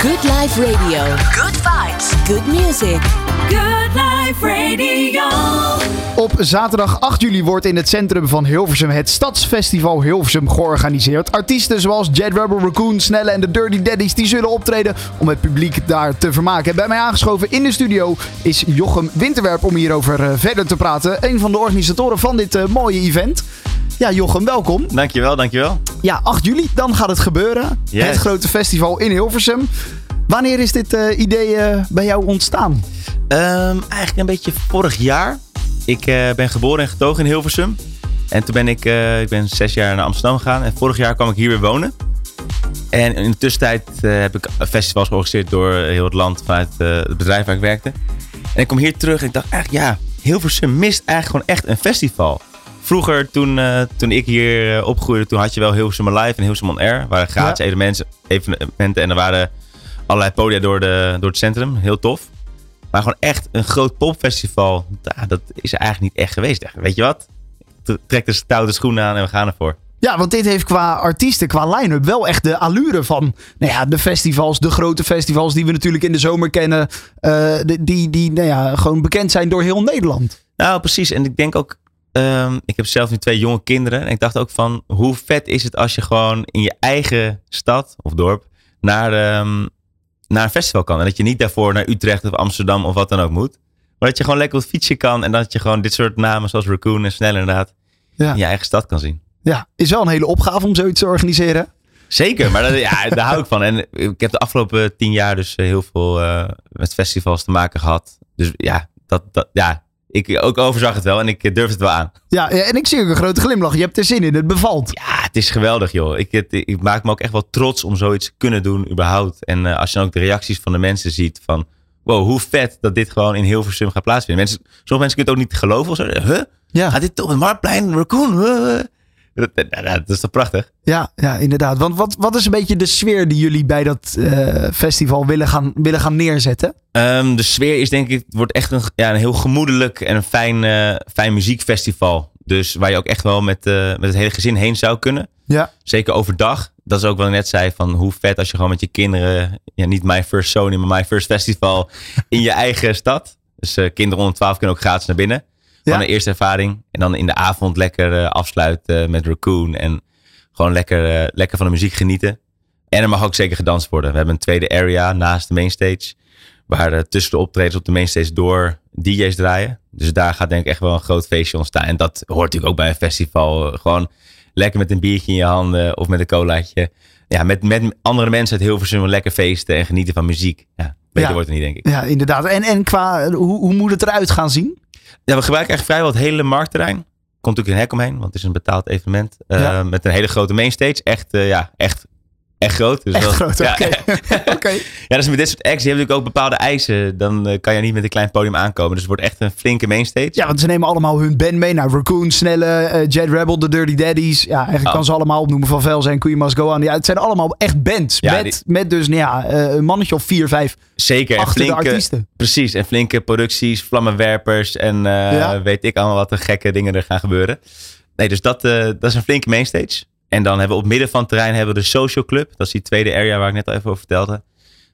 Good Life Radio. Good vibes. Good music. Good Life Radio. Op zaterdag 8 juli wordt in het centrum van Hilversum het Stadsfestival Hilversum georganiseerd. Artiesten zoals Jet Rebel, Raccoon, Snelle en de Dirty Daddies die zullen optreden om het publiek daar te vermaken. En bij mij aangeschoven in de studio is Jochem Winterwerp om hierover eh, verder te praten. Een van de organisatoren van dit eh, mooie event. Ja, Jochem, welkom. Dankjewel, dankjewel. Ja, 8 juli, dan gaat het gebeuren. Yes. Het grote festival in Hilversum. Wanneer is dit eh, idee eh, bij jou ontstaan? Ehm, eigenlijk een beetje vorig jaar. Ik eh, ben geboren en getogen in Hilversum. En toen ben ik, ik ben zes jaar naar Amsterdam gegaan. En vorig jaar kwam ik hier weer wonen. En in de tussentijd heb ik festivals georganiseerd door heel het land vanuit het bedrijf waar ik werkte. En ik kom hier terug en ik dacht eigenlijk, ja, Hilversum mist eigenlijk gewoon echt een festival. Vroeger, toen, eh, toen ik hier eh, opgroeide, toen had je wel Hilversum Live en Hilversum On Air. waren gratis Ja. evenementen, evenementen en er waren allerlei podia door, de, door het centrum. Heel tof. Maar gewoon echt een groot popfestival, dat is er eigenlijk niet echt geweest. Weet je wat? Trek de stoute schoenen aan en we gaan ervoor. Ja, want dit heeft qua artiesten, qua line-up wel echt de allure van nou ja, de festivals, de grote festivals die we natuurlijk in de zomer kennen. eh, die die nou ja, gewoon bekend zijn door heel Nederland. Nou, precies. En ik denk ook, ehm, ik heb zelf nu twee jonge kinderen. En ik dacht ook van, hoe vet is het als je gewoon in je eigen stad of dorp naar, ehm, naar een festival kan. En dat je niet daarvoor naar Utrecht of Amsterdam of wat dan ook moet. Maar dat je gewoon lekker op het fietsje kan. En dat je gewoon dit soort namen zoals Raccoon en Snel inderdaad Ja. in je eigen stad kan zien. Ja, is wel een hele opgave om zoiets te organiseren. Zeker, maar dat, ja, daar hou ik van. En ik heb de afgelopen tien jaar dus eh, heel veel eh, met festivals te maken gehad. Dus ja, dat, dat, ja, ik ook overzag het wel en ik eh, durf het wel aan. Ja, en ik zie ook een grote glimlach. Je hebt er zin in, het bevalt. Ja, het is geweldig joh. Ik, het, ik maak me ook echt wel trots om zoiets te kunnen doen überhaupt. En eh, als je dan ook de reacties van de mensen ziet van... Wow, hoe vet dat dit gewoon in Hilversum gaat plaatsvinden. Mensen, sommige mensen kunnen het ook niet geloven of zo. Huh? Ja, Gaat dit op het Marktplein? Raccoon? Huh? Dat, dat, dat- is toch prachtig? ja, ja inderdaad. Want wat, wat is een beetje de sfeer die jullie bij dat eh, festival willen gaan, willen gaan neerzetten? Ehm, de sfeer is denk ik, het wordt echt een, ja, een heel gemoedelijk en een fijn, eh, fijn muziekfestival. Dus waar je ook echt wel met, eh, met het hele gezin heen zou kunnen. Ja, Zeker overdag. Dat is ook wat ik net zei, van hoe vet als je gewoon met je kinderen, ja, niet My First Sony, maar My First Festival in je eigen stad. Dus kinderen onder 12 kunnen ook gratis naar binnen. Ja. een eerste ervaring. En dan in de avond lekker eh, afsluiten met Raccoon. En gewoon lekker, eh, lekker van de muziek genieten. En er mag ook zeker gedanst worden. We hebben een tweede area naast de mainstage. Waar eh, tussen de optredens op de mainstage door DJ's draaien. Dus daar gaat denk ik echt wel een groot feestje ontstaan. En dat hoort natuurlijk ook bij een festival. Gewoon lekker met een biertje in je handen of met een colaatje. Ja, met, met andere mensen uit Hilversum lekker feesten en genieten van muziek. Ja, beter Ja. wordt het niet, denk ik. ja inderdaad. En, en qua, hoe, hoe moet het eruit gaan zien? Ja, we gebruiken echt vrijwel het hele marktterrein. Komt natuurlijk een hek omheen, want het is een betaald evenement. Eh, Ja. Met een hele grote mainstage. Echt, eh, ja, echt, echt groot. Dus Echt wel- groot, ja, oké. Oké. Ja, dus met dit soort acts, die hebben natuurlijk ook bepaalde eisen. Dan eh, kan je niet met een klein podium aankomen. Dus het wordt echt een flinke mainstage. Ja, want ze nemen allemaal hun band mee. Nou, Raccoon, Snelle, eh, Jet Rebel, de Dirty Daddies. Ja, eigenlijk Oh. kan ze allemaal opnoemen. Van Velzen en Queen Must Go On. Ja, het zijn allemaal echt bands. Ja, met, die- met dus nou ja, eh, een mannetje of vier, vijf Zeker. De flinke, artiesten. Precies. En flinke producties, vlammenwerpers. En Ja. weet ik allemaal wat er gekke dingen er gaan gebeuren. Nee, dus dat, dat is een flinke mainstage. En dan hebben we op midden van het terrein hebben we de Social Club. Dat is die tweede area waar ik net al even over vertelde.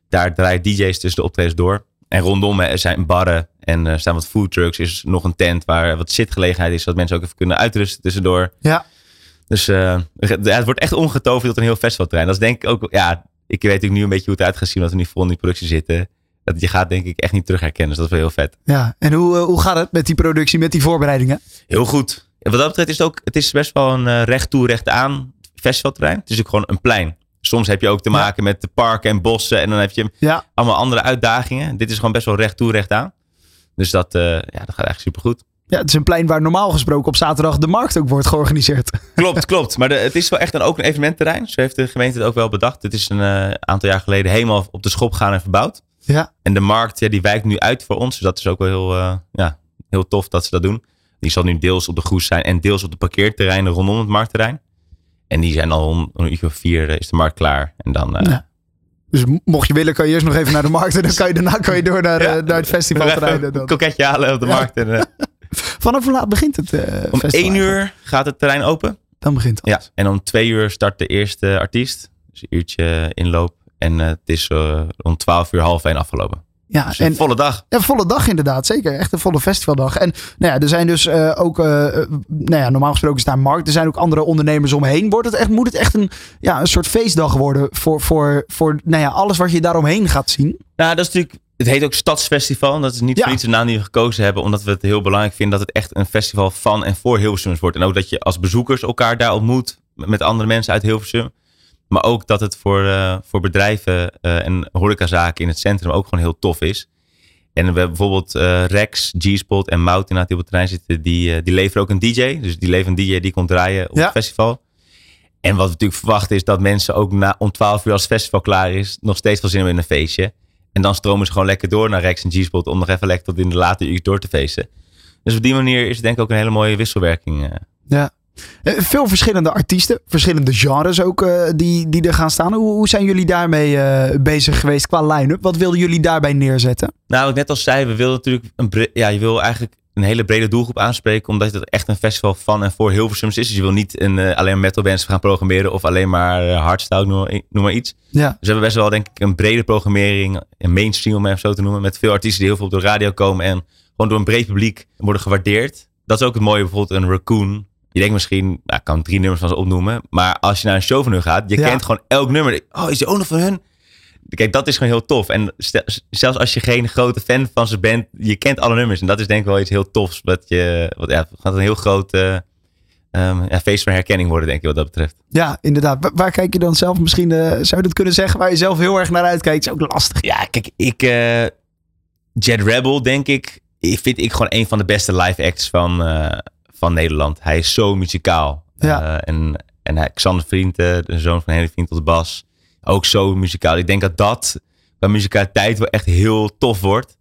Daar draaien DJ's tussen de optredens door. En rondom eh, zijn barren en er staan wat food trucks. Is nog een tent waar wat zitgelegenheid is. Zodat mensen ook even kunnen uitrusten tussendoor. Ja. Dus eh, het wordt echt omgetoverd tot een heel festivalterrein. Dat is denk ik ook, ja, ik weet natuurlijk nu een beetje hoe het uit gaat zien. Omdat we nu vol in die productie zitten. Dat je gaat denk ik echt niet terug herkennen. Dus dat is wel heel vet. Ja, en hoe, eh, hoe gaat het met die productie, met die voorbereidingen? Heel goed. Wat dat betreft is het ook, het is best wel een eh, recht toe, recht aan festivalterrein. Het is ook gewoon een plein. Soms heb je ook te Ja. maken met de parken en bossen. En dan heb je Ja, allemaal andere uitdagingen. Dit is gewoon best wel recht toe, recht aan. Dus dat, eh, ja, dat gaat eigenlijk supergoed. ja, het is een plein waar normaal gesproken op zaterdag de markt ook wordt georganiseerd. Klopt, klopt. Maar de, het is wel echt een, ook een evenementterrein. Zo heeft de gemeente het ook wel bedacht. Het is een eh, aantal jaar geleden helemaal op de schop gegaan en verbouwd. Ja, En de markt ja, die wijkt nu uit voor ons. Dus dat is ook wel heel, ja, heel tof dat ze dat doen. Die zal nu deels op de Goes zijn en deels op de parkeerterreinen rondom het marktterrein. En die zijn al om een uurtje of vier eh, is de markt klaar. En dan eh, Ja. dus mocht je willen, kan je eerst nog even naar de markt. En dan kan je daarna kan je door naar, Ja. eh, naar het festivalterrein. even en dan- een koketje halen op de Ja. markt. En, Vanaf hoe laat begint het om festival één eigenlijk? uur gaat het terrein open. Dan begint het. Ja. En om twee uur start de eerste artiest. Dus een uurtje inloop. En het is rond 12 uur half één afgelopen. Ja, dus een volle dag. Een volle dag inderdaad, zeker. Echt een volle festivaldag. En nou ja, er zijn dus uh, ook, uh, nou ja, normaal gesproken is daar markt. Er zijn ook andere ondernemers omheen. Wordt het echt, moet het echt een, ja, een soort feestdag worden voor, voor, voor nou ja, alles wat je daaromheen gaat zien? Nou, dat is natuurlijk het heet ook Stadsfestival. Dat is niet ja. voor iets de naam die we gekozen hebben. Omdat we het heel belangrijk vinden dat het echt een festival van en voor Hilversum wordt. En ook dat je als bezoekers elkaar daar ontmoet met andere mensen uit Hilversum. Maar ook dat het voor, uh, voor bedrijven uh, en horecazaken in het centrum ook gewoon heel tof is. En we hebben bijvoorbeeld uh, Rex, G-Spot en Mout die op het terrein zitten. Die, die leveren ook een DJ. Dus die leveren een DJ die komt draaien op het festival. En wat we natuurlijk verwachten is dat mensen ook na, om 12 uur als het festival klaar is, nog steeds wel zin hebben in een feestje. En dan stromen ze gewoon lekker door naar Rex en G-Spot om nog even lekker tot in de late uur door te feesten. Dus op die manier is het denk ik ook een hele mooie wisselwerking. Ja. Eh, veel verschillende artiesten, verschillende genres ook uh, die, die er gaan staan. Hoe, hoe zijn jullie daarmee uh, bezig geweest qua line-up? Wat wilden jullie daarbij neerzetten? Nou, wat ik net al zei, we wilden natuurlijk een, ja, je wil eigenlijk een hele brede doelgroep aanspreken, omdat het echt een festival van en voor Hilversums is. Dus je wil niet een, uh, alleen metal bands gaan programmeren of alleen maar hardstyle, noem, noem, maar iets. Ja. Dus we hebben best wel denk ik een brede programmering, een mainstream om het zo te noemen, met veel artiesten die heel veel op de radio komen en gewoon door een breed publiek worden gewaardeerd. Dat is ook het mooie, bijvoorbeeld een Raccoon je denkt misschien, nou, ik kan drie nummers van ze opnoemen. Maar als je naar een show van hun gaat, je kent gewoon elk nummer. Oh, is die ook nog van hun? Kijk, dat is gewoon heel tof. En zelfs als je geen grote fan van ze bent, je kent alle nummers. En dat is denk ik wel iets heel tofs. Wat je, wat, ja, gaat een heel groot uh, um, ja, feest van herkenning worden, denk ik, wat dat betreft. Ja, inderdaad. Waar, kijk je dan zelf misschien, uh, zou je dat kunnen zeggen, waar je zelf heel erg naar uitkijkt? Is ook lastig. Ja, kijk, ik, uh, Jet Rebel, denk ik, vind ik gewoon een van de beste live acts van, van Nederland. Hij is zo muzikaal. Ja. Uh, en, en hij, Xander Vriend, de zoon van Henry Vriend tot Bas, ook zo muzikaal. Ik denk dat dat bij muzikaliteit wel echt heel tof wordt.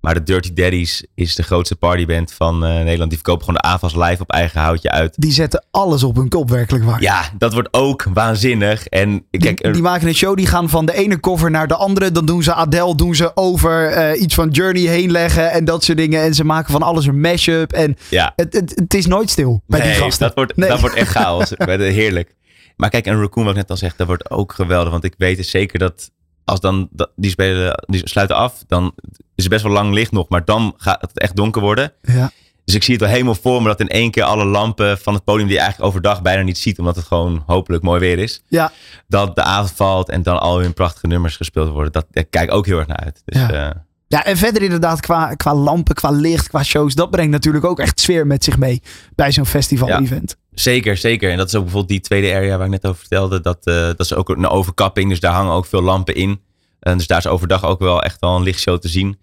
Maar de Dirty Daddies is de grootste partyband van uh, Nederland. Die verkopen gewoon de AFAS live op eigen houtje uit. Die zetten alles op hun kop, werkelijk waar. Ja, dat wordt ook waanzinnig. En, kijk, die, die, maken een show, die gaan van de ene cover naar de andere. Dan doen ze Adele, doen ze over uh, iets van Journey heen leggen en dat soort dingen. En ze maken van alles een mashup. En ja. het, het, het is nooit stil bij nee, die gasten. Dat wordt, nee. dat wordt echt chaos. Heerlijk. Maar kijk, en Raccoon, wat ik net al zeg, dat wordt ook geweldig. Want ik weet zeker dat als dan die spelen, die sluiten af, dan is het best wel lang licht nog, maar dan gaat het echt donker worden. Ja. Dus ik zie het wel helemaal voor me dat in één keer alle lampen van het podium die je eigenlijk overdag bijna niet ziet, omdat het gewoon hopelijk mooi weer is. Ja. Dat de avond valt en dan al hun prachtige nummers gespeeld worden. Dat, daar kijk ik ook heel erg naar uit. Dus, ja. Uh, ja, en verder inderdaad qua, qua lampen, qua licht, qua shows. Dat brengt natuurlijk ook echt sfeer met zich mee bij zo'n festival-event. Ja, zeker, zeker. En dat is ook bijvoorbeeld die tweede area waar ik net over vertelde. Dat, uh, dat is ook een overkapping, dus daar hangen ook veel lampen in. Uh, dus daar is overdag ook wel echt wel een lichtshow te zien.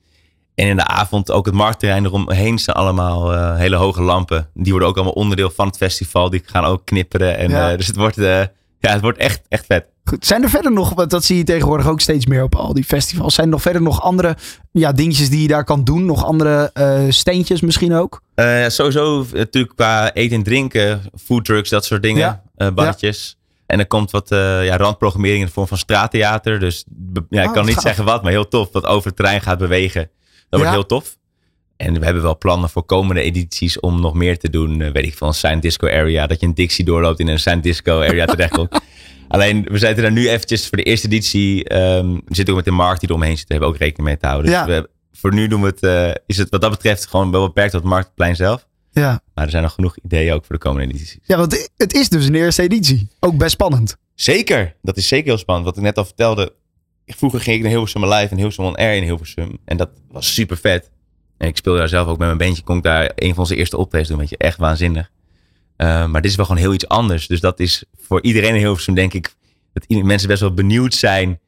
En in de avond ook het marktterrein eromheen staan allemaal uh, hele hoge lampen. Die worden ook allemaal onderdeel van het festival. Die gaan ook knipperen. En, ja. uh, dus het wordt, ja, het wordt echt, echt vet. Goed. Zijn er verder nog, want dat zie je tegenwoordig ook steeds meer op al die festivals. Zijn er nog verder nog andere ja, dingetjes die je daar kan doen? Nog andere steentjes misschien ook? sowieso natuurlijk qua eten en drinken, foodtrucks, dat soort dingen. Ja. barretjes. Ja. En er komt wat ja, randprogrammering in de vorm van straattheater. Dus ja, ik Oh, kan niet gaaf. zeggen wat, maar heel tof. Wat over het terrein gaat bewegen. Dat wordt heel tof. En we hebben wel plannen voor komende edities om nog meer te doen. Eh, weet ik een Sign Disco area. Dat je een Dixie doorloopt in een Sign Disco area terechtkomt. Alleen, we zitten er nu eventjes voor de eerste editie. ehm we zitten ook met de markt die eromheen zit. Daar hebben we ook rekening mee te houden. Dus Ja. we, voor nu doen we het, eh, is het wat dat betreft gewoon wel beperkt tot het marktplein zelf. Ja. Maar er zijn nog genoeg ideeën ook voor de komende edities. ja, want het is dus een eerste editie. Ook best spannend. Zeker, dat is zeker heel spannend. Wat ik net al vertelde. Vroeger ging ik naar Hilversum Live en Hilversum On Air in Hilversum. En dat was super vet. En ik speelde daar zelf ook met mijn bandje. Kon ik daar een van onze eerste optredens doen. Weet je, echt waanzinnig. Uh, maar dit is wel gewoon heel iets anders. Dus dat is voor iedereen in Hilversum denk ik... dat mensen best wel benieuwd zijn...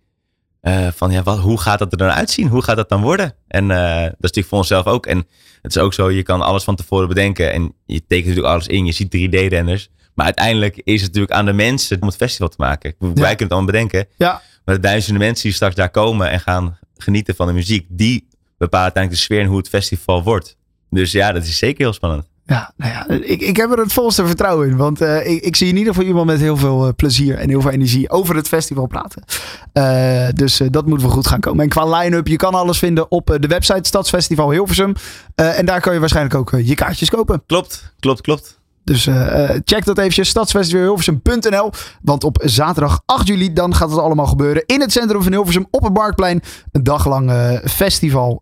uh, van ja, wat, hoe gaat dat er dan uitzien? Hoe gaat dat dan worden? En uh, dat is natuurlijk voor onszelf ook. En het is ook zo, je kan alles van tevoren bedenken. En je tekent natuurlijk alles in. Je ziet 3D-renders. Maar uiteindelijk is het natuurlijk aan de mensen om het festival te maken. Wij kunnen het allemaal bedenken. Ja. Maar de duizenden mensen die straks daar komen en gaan genieten van de muziek, die bepalen uiteindelijk de sfeer en hoe het festival wordt. Dus ja, dat is zeker heel spannend. Ja, nou ja, ik, ik heb er het volste vertrouwen in. Want uh, ik, ik, zie in ieder geval iemand met heel veel uh, plezier en heel veel energie over het festival praten. Uh, dus dat moet wel goed gaan komen. En qua line-up, je kan alles vinden op de website Stadsfestival Hilversum. en daar kan je waarschijnlijk ook je kaartjes kopen. Klopt, klopt, klopt. Dus check dat eventjes, stadsfestivalhilversum.nl. Want op zaterdag 8 juli dan gaat het allemaal gebeuren in het centrum van Hilversum op het Marktplein. Een dag lang festival,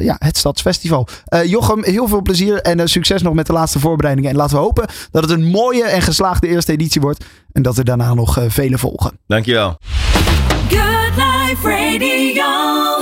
ja, het Stadsfestival. Jochem, heel veel plezier en succes nog met de laatste voorbereidingen. En laten we hopen dat het een mooie en geslaagde eerste editie wordt. En dat er daarna nog vele volgen. Dankjewel. Good Life Radio.